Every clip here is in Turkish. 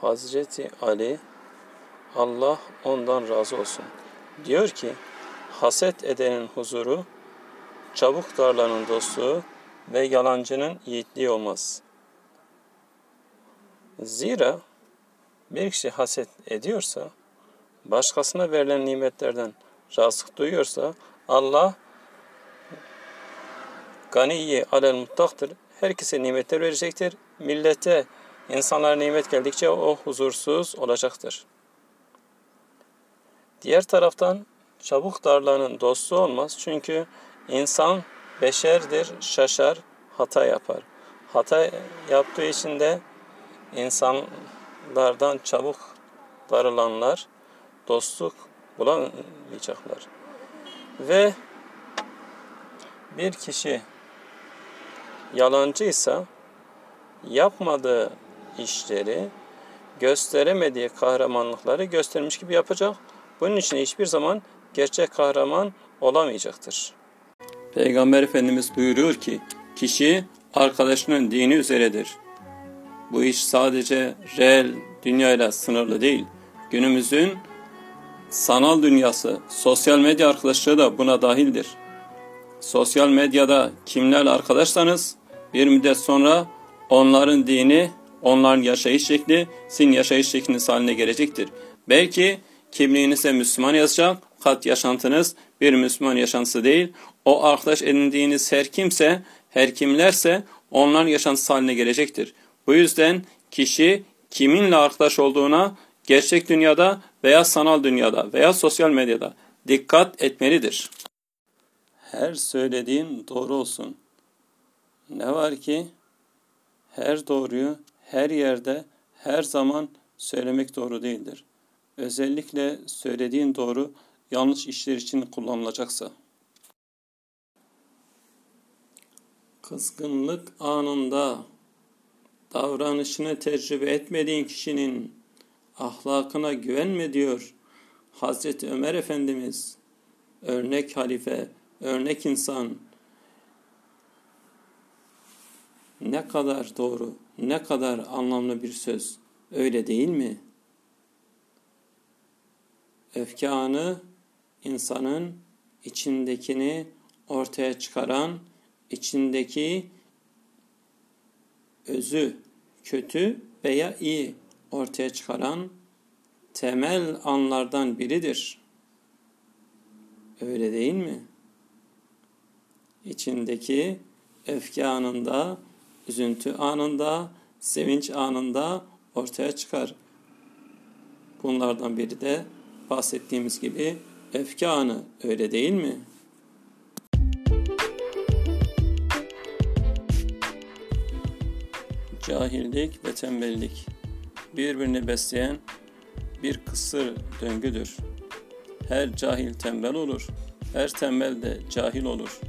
Hazreti Ali Allah ondan razı olsun. Diyor ki haset edenin huzuru, çabuk darlanın dostluğu ve yalancının yiğitliği olmaz. Zira bir kişi haset ediyorsa, başkasına verilen nimetlerden razık duyuyorsa Allah ganiyi alel muttaktır. Herkese nimetler verecektir. Millete, insanlara nimet geldikçe o huzursuz olacaktır. Diğer taraftan çabuk darlanın dostu olmaz. Çünkü insan beşerdir, şaşar, hata yapar. Hata yaptığı için de insanlardan çabuk darılanlar dostluk bulamayacaklar. Ve bir kişi yalancıysa yapmadığı işleri gösteremediği kahramanlıkları göstermiş gibi yapacak. Bunun için hiçbir zaman gerçek kahraman olamayacaktır. Peygamber Efendimiz buyuruyor ki kişi arkadaşının dini üzeredir. Bu iş sadece reel dünyayla sınırlı değil. Günümüzün sanal dünyası, sosyal medya arkadaşlığı da buna dahildir. Sosyal medyada kimlerle arkadaşsanız bir müddet sonra onların dini, onların yaşayış şekli sizin yaşayış şekliniz haline gelecektir. Belki kimliğinize Müslüman yazacak, kat yaşantınız bir Müslüman yaşantısı değil. O arkadaş edindiğiniz her kimse, her kimlerse onların yaşantısı haline gelecektir. Bu yüzden kişi kiminle arkadaş olduğuna gerçek dünyada veya sanal dünyada veya sosyal medyada dikkat etmelidir. Her söylediğin doğru olsun. Ne var ki her doğruyu her yerde her zaman söylemek doğru değildir. Özellikle söylediğin doğru yanlış işler için kullanılacaksa. Kızgınlık anında davranışını tecrübe etmediğin kişinin ahlakına güvenme diyor Hazreti Ömer Efendimiz. Örnek halife, örnek insan. Ne kadar doğru, ne kadar anlamlı bir söz. Öyle değil mi? Öfke anı insanın içindekini ortaya çıkaran, içindeki özü kötü veya iyi ortaya çıkaran temel anlardan biridir. Öyle değil mi? İçindeki öfke anında, üzüntü anında, sevinç anında ortaya çıkar. Bunlardan biri de bahsettiğimiz gibi öfke anı öyle değil mi? Cahillik ve tembellik birbirini besleyen bir kısır döngüdür. Her cahil tembel olur, her tembel de cahil olur.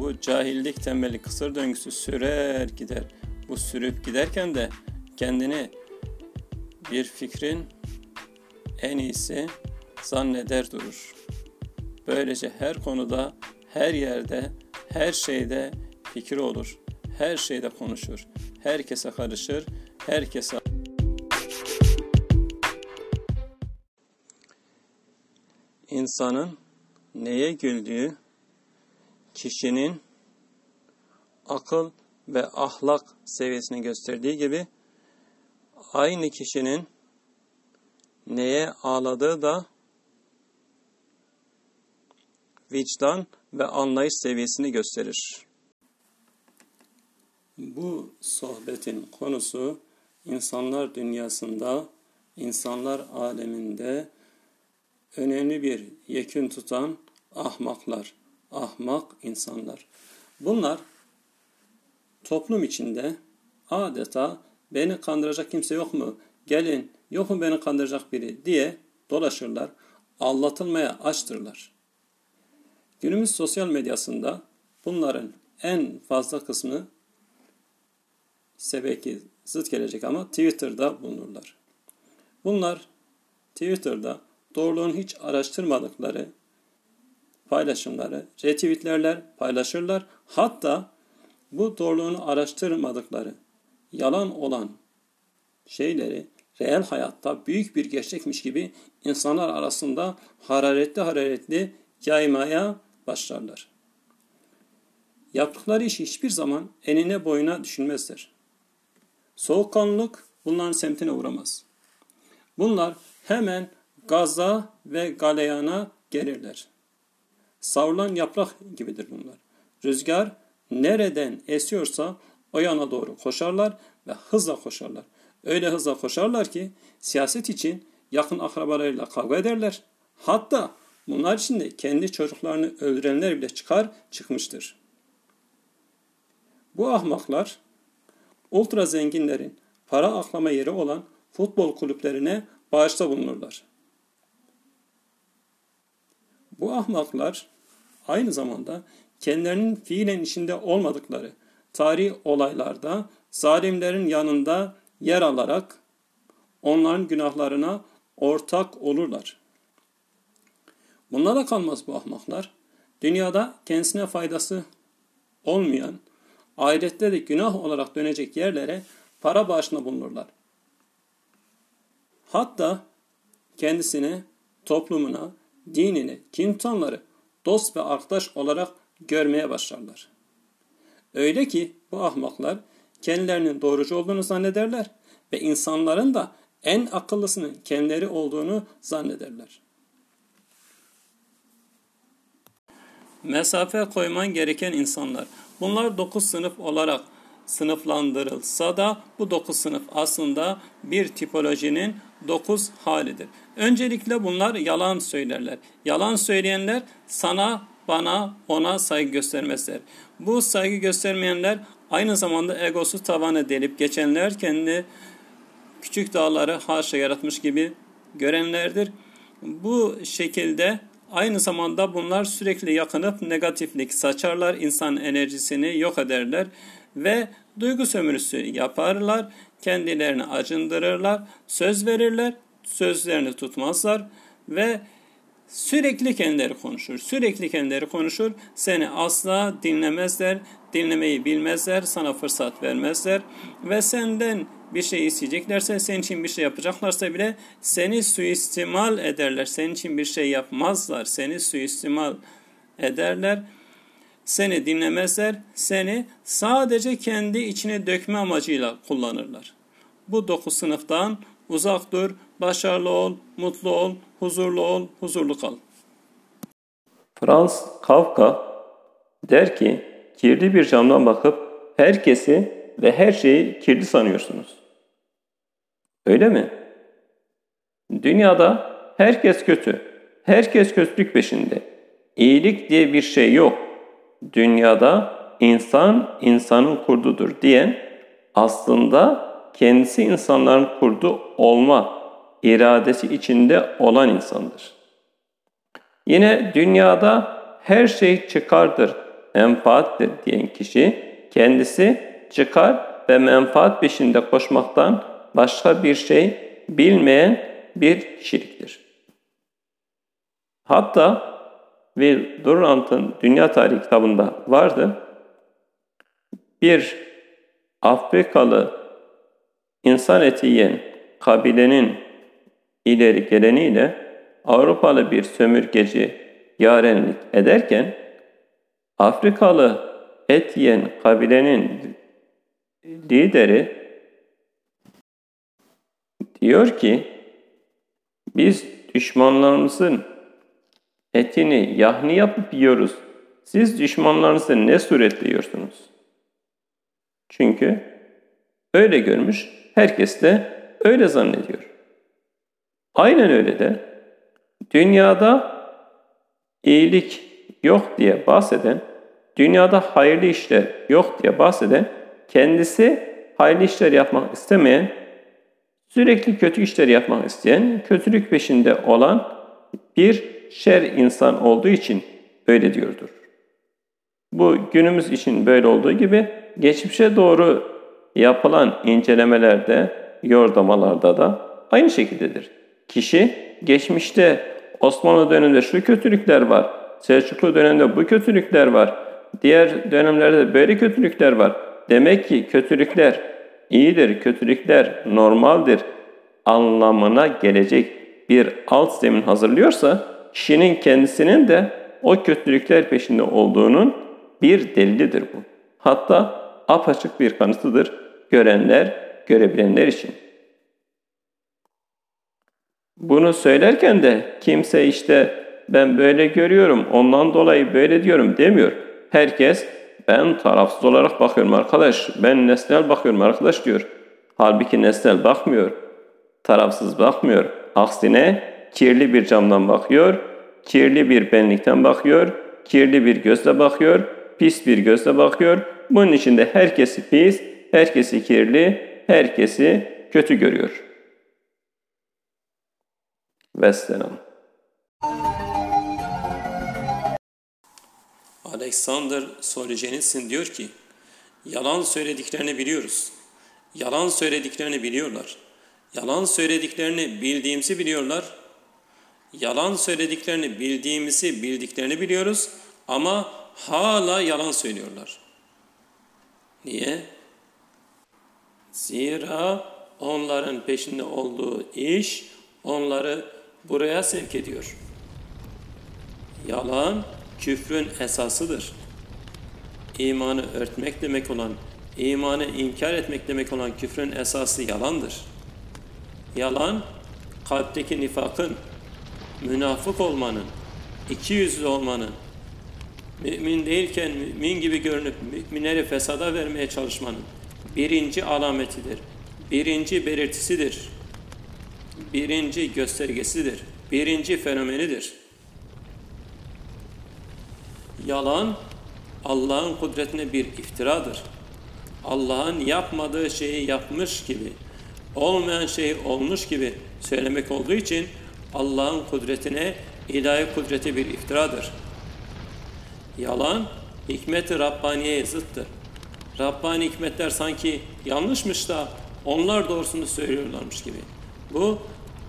Bu cahillik tembellik kısır döngüsü sürer gider. Bu sürüp giderken de kendini bir fikrin en iyisi zanneder durur. Böylece her konuda, her yerde, her şeyde fikri olur. Her şeyde konuşur. Herkese karışır, herkese insanın neye güldüğü kişinin akıl ve ahlak seviyesini gösterdiği gibi aynı kişinin neye ağladığı da vicdan ve anlayış seviyesini gösterir. Bu sohbetin konusu insanlar dünyasında, insanlar aleminde önemli bir yekün tutan ahmaklar, ahmak insanlar. Bunlar toplum içinde adeta beni kandıracak kimse yok mu? Gelin yok mu beni kandıracak biri diye dolaşırlar. Allatılmaya açtırlar. Günümüz sosyal medyasında bunların en fazla kısmı sebeki zıt gelecek ama Twitter'da bulunurlar. Bunlar Twitter'da doğruluğunu hiç araştırmadıkları paylaşımları retweetlerler, paylaşırlar. Hatta bu doğruluğunu araştırmadıkları yalan olan şeyleri reel hayatta büyük bir gerçekmiş gibi insanlar arasında hararetli hararetli yaymaya başlarlar. Yaptıkları iş hiçbir zaman enine boyuna düşünmezler. Soğukkanlılık bunların semtine uğramaz. Bunlar hemen gaza ve galeyana gelirler. Savrulan yaprak gibidir bunlar. Rüzgar nereden esiyorsa o yana doğru koşarlar ve hızla koşarlar. Öyle hızla koşarlar ki siyaset için yakın akrabalarıyla kavga ederler. Hatta bunlar içinde kendi çocuklarını öldürenler bile çıkar çıkmıştır. Bu ahmaklar ultra zenginlerin para aklama yeri olan futbol kulüplerine bağışta bulunurlar. Bu ahmaklar aynı zamanda kendilerinin fiilen içinde olmadıkları tarihi olaylarda zalimlerin yanında yer alarak onların günahlarına ortak olurlar. Bunlara kalmaz bu ahmaklar. Dünyada kendisine faydası olmayan, ahirette de günah olarak dönecek yerlere para bağışına bulunurlar. Hatta kendisine, toplumuna, dinine, kim tutanları dost ve arkadaş olarak görmeye başlarlar. Öyle ki bu ahmaklar kendilerinin doğrucu olduğunu zannederler ve insanların da en akıllısının kendileri olduğunu zannederler. Mesafe koyman gereken insanlar. Bunlar dokuz sınıf olarak sınıflandırılsa da bu dokuz sınıf aslında bir tipolojinin dokuz halidir. Öncelikle bunlar yalan söylerler. Yalan söyleyenler sana, bana, ona saygı göstermezler. Bu saygı göstermeyenler aynı zamanda egosu tavanı delip geçenler kendi küçük dağları haşa yaratmış gibi görenlerdir. Bu şekilde aynı zamanda bunlar sürekli yakınıp negatiflik saçarlar, insan enerjisini yok ederler ve duygu sömürüsü yaparlar, kendilerini acındırırlar, söz verirler, sözlerini tutmazlar ve sürekli kendileri konuşur. Sürekli kendileri konuşur. Seni asla dinlemezler, dinlemeyi bilmezler, sana fırsat vermezler ve senden bir şey isteyeceklerse, senin için bir şey yapacaklarsa bile seni suistimal ederler. Senin için bir şey yapmazlar, seni suistimal ederler. Seni dinlemezler, seni sadece kendi içine dökme amacıyla kullanırlar. Bu dokuz sınıftan uzak dur, başarılı ol, mutlu ol, huzurlu ol, huzurlu kal. Franz Kafka der ki, kirli bir camdan bakıp herkesi ve her şeyi kirli sanıyorsunuz. Öyle mi? Dünyada herkes kötü. Herkes kötülük peşinde. İyilik diye bir şey yok. Dünyada insan insanın kurdudur diyen aslında kendisi insanların kurdu olma iradesi içinde olan insandır. Yine dünyada her şey çıkardır, menfaattir diyen kişi kendisi çıkar ve menfaat peşinde koşmaktan başka bir şey bilmeyen bir kişiliktir. Hatta Will Durant'ın Dünya Tarihi kitabında vardı. Bir Afrikalı insan eti yiyen kabilenin ileri geleniyle Avrupalı bir sömürgeci yarenlik ederken Afrikalı et yiyen kabilenin lideri diyor ki biz düşmanlarımızın etini yahni yapıp yiyoruz. Siz düşmanlarınızı ne suretle yiyorsunuz? Çünkü öyle görmüş, herkes de öyle zannediyor. Aynen öyle de dünyada iyilik yok diye bahseden, dünyada hayırlı işler yok diye bahseden, kendisi hayırlı işler yapmak istemeyen, sürekli kötü işler yapmak isteyen, kötülük peşinde olan bir şer insan olduğu için öyle diyordur. Bu günümüz için böyle olduğu gibi geçmişe doğru yapılan incelemelerde, yordamalarda da aynı şekildedir. Kişi geçmişte Osmanlı döneminde şu kötülükler var, Selçuklu döneminde bu kötülükler var, diğer dönemlerde böyle kötülükler var. Demek ki kötülükler iyidir, kötülükler normaldir. anlamına gelecek bir alt zemin hazırlıyorsa kişinin kendisinin de o kötülükler peşinde olduğunun bir delilidir bu. Hatta apaçık bir kanıtıdır görenler, görebilenler için. Bunu söylerken de kimse işte ben böyle görüyorum, ondan dolayı böyle diyorum demiyor. Herkes ben tarafsız olarak bakıyorum arkadaş, ben nesnel bakıyorum arkadaş diyor. Halbuki nesnel bakmıyor, tarafsız bakmıyor. Aksine kirli bir camdan bakıyor, kirli bir benlikten bakıyor, kirli bir gözle bakıyor, pis bir gözle bakıyor. Bunun içinde herkesi pis, herkesi kirli, herkesi kötü görüyor. Vesselam. Alexander Solzhenitsyn diyor ki, yalan söylediklerini biliyoruz. Yalan söylediklerini biliyorlar. Yalan söylediklerini bildiğimizi biliyorlar. Yalan söylediklerini bildiğimizi bildiklerini biliyoruz ama hala yalan söylüyorlar. Niye? Zira onların peşinde olduğu iş onları buraya sevk ediyor. Yalan küfrün esasıdır. İmanı örtmek demek olan, imanı inkar etmek demek olan küfrün esası yalandır. Yalan, kalpteki nifakın, münafık olmanın, iki yüzlü olmanın, mümin değilken mümin gibi görünüp müminleri fesada vermeye çalışmanın birinci alametidir. Birinci belirtisidir. Birinci göstergesidir. Birinci fenomenidir. Yalan Allah'ın kudretine bir iftiradır. Allah'ın yapmadığı şeyi yapmış gibi, olmayan şeyi olmuş gibi söylemek olduğu için Allah'ın kudretine, ilahi kudrete bir iftiradır. Yalan, hikmet-i Rabbaniye'ye zıttır. Rabbani hikmetler sanki yanlışmış da onlar doğrusunu söylüyorlarmış gibi. Bu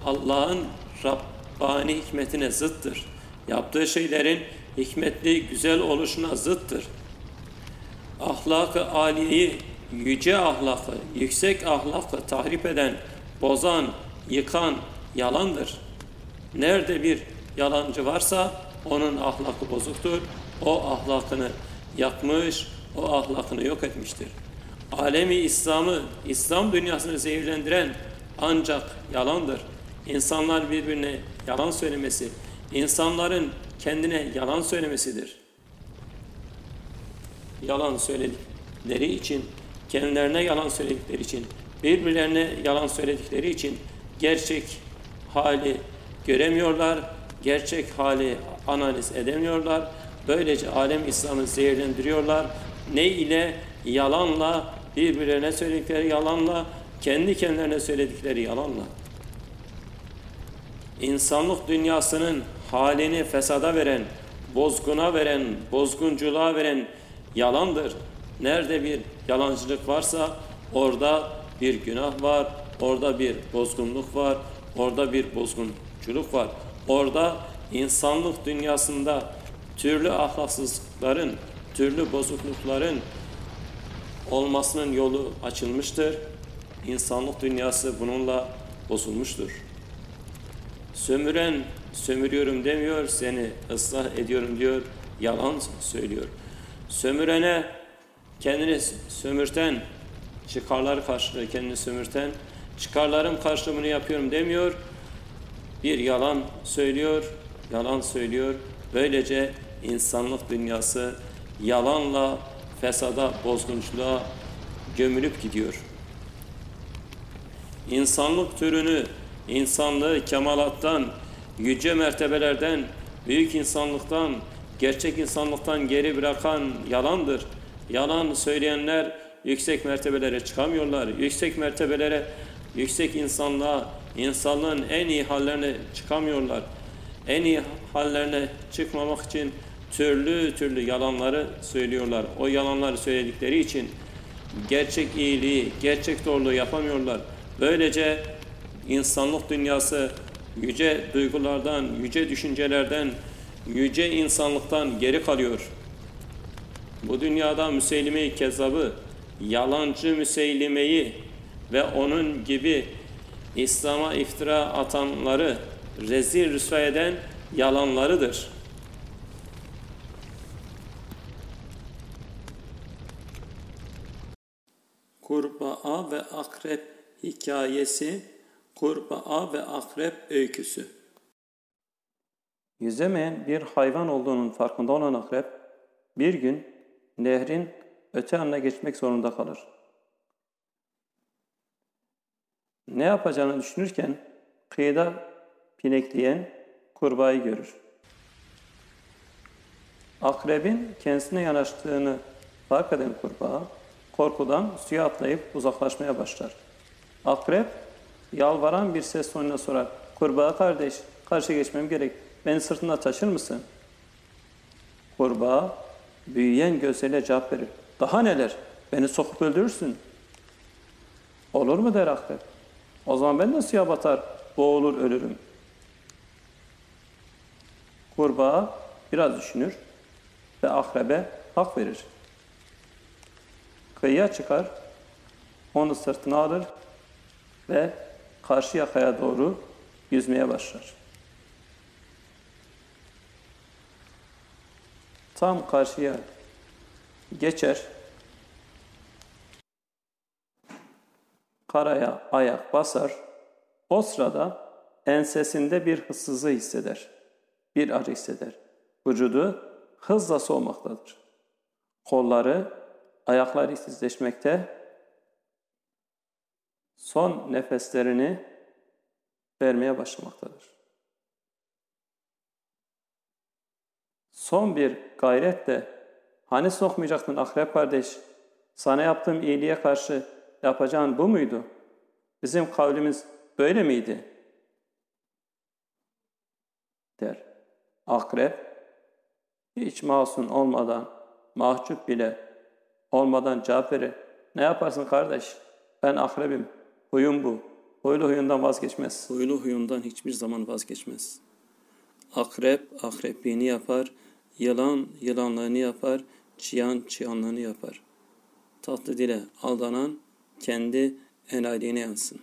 Allah'ın Rabbani hikmetine zıttır. Yaptığı şeylerin hikmetli, güzel oluşuna zıttır. Ahlakı aliyeyi, yüce ahlakı, yüksek ahlakı tahrip eden, bozan, yıkan yalandır. Nerede bir yalancı varsa onun ahlakı bozuktur. O ahlakını yakmış, o ahlakını yok etmiştir. Alemi İslam'ı, İslam dünyasını zehirlendiren ancak yalandır. İnsanlar birbirine yalan söylemesi, insanların kendine yalan söylemesidir. Yalan söyledikleri için, kendilerine yalan söyledikleri için, birbirlerine yalan söyledikleri için gerçek hali göremiyorlar, gerçek hali analiz edemiyorlar. Böylece alem İslam'ı zehirlendiriyorlar. Ne ile? Yalanla, birbirlerine söyledikleri yalanla, kendi kendilerine söyledikleri yalanla. İnsanlık dünyasının halini fesada veren, bozguna veren, bozgunculuğa veren yalandır. Nerede bir yalancılık varsa orada bir günah var, orada bir bozgunluk var, orada bir bozgunculuk var. Orada insanlık dünyasında türlü ahlaksızlıkların, türlü bozuklukların olmasının yolu açılmıştır. İnsanlık dünyası bununla bozulmuştur. Sömüren sömürüyorum demiyor, seni ıslah ediyorum diyor, yalan söylüyor. Sömürene kendini sömürten, çıkarlar karşılığı kendini sömürten, çıkarlarım karşılığını yapıyorum demiyor, bir yalan söylüyor, yalan söylüyor. Böylece insanlık dünyası yalanla fesada, bozgunçluğa gömülüp gidiyor. İnsanlık türünü, insanlığı kemalattan, yüce mertebelerden, büyük insanlıktan, gerçek insanlıktan geri bırakan yalandır. Yalan söyleyenler yüksek mertebelere çıkamıyorlar. Yüksek mertebelere, yüksek insanlığa, insanlığın en iyi hallerine çıkamıyorlar. En iyi hallerine çıkmamak için türlü türlü yalanları söylüyorlar. O yalanları söyledikleri için gerçek iyiliği, gerçek doğruluğu yapamıyorlar. Böylece insanlık dünyası yüce duygulardan, yüce düşüncelerden, yüce insanlıktan geri kalıyor. Bu dünyada Müseylime-i Kezzab'ı, yalancı Müseylime'yi ve onun gibi İslam'a iftira atanları rezil rüsva eden yalanlarıdır. Kurbağa ve akrep hikayesi, kurbağa ve akrep öyküsü. Yüzemeyen bir hayvan olduğunun farkında olan akrep, bir gün nehrin öte yanına geçmek zorunda kalır. Ne yapacağını düşünürken kıyıda pinekleyen kurbağayı görür. Akrebin kendisine yanaştığını fark eden kurbağa korkudan suya atlayıp uzaklaşmaya başlar. Akrep yalvaran bir ses tonuyla sorar. Kurbağa kardeş karşı geçmem gerek. Beni sırtında taşır mısın? Kurbağa büyüyen gözleriyle cevap verir. Daha neler? Beni sokup öldürürsün. Olur mu der akrep. O zaman ben de suya batar, boğulur ölürüm. Kurbağa biraz düşünür ve akrebe hak verir. Kıyıya çıkar, onu sırtına alır ve karşı yakaya doğru yüzmeye başlar. Tam karşıya geçer, karaya ayak basar, o sırada ensesinde bir hıssızlığı hisseder, bir acı hisseder. Vücudu hızla soğumaktadır. Kolları, ayakları işsizleşmekte, son nefeslerini vermeye başlamaktadır. Son bir gayretle, hani sokmayacaktın akrep kardeş, sana yaptığım iyiliğe karşı yapacağın bu muydu? Bizim kavlimiz böyle miydi? Der. Akrep hiç masum olmadan, mahcup bile olmadan cevap verir. Ne yaparsın kardeş? Ben akrebim. Huyum bu. Huylu huyundan vazgeçmez. Huylu huyundan hiçbir zaman vazgeçmez. Akrep akrepliğini yapar, yılan yılanlığını yapar, çıyan çıyanlığını yapar. Tatlı dile aldanan kendi enayiliğine yansın.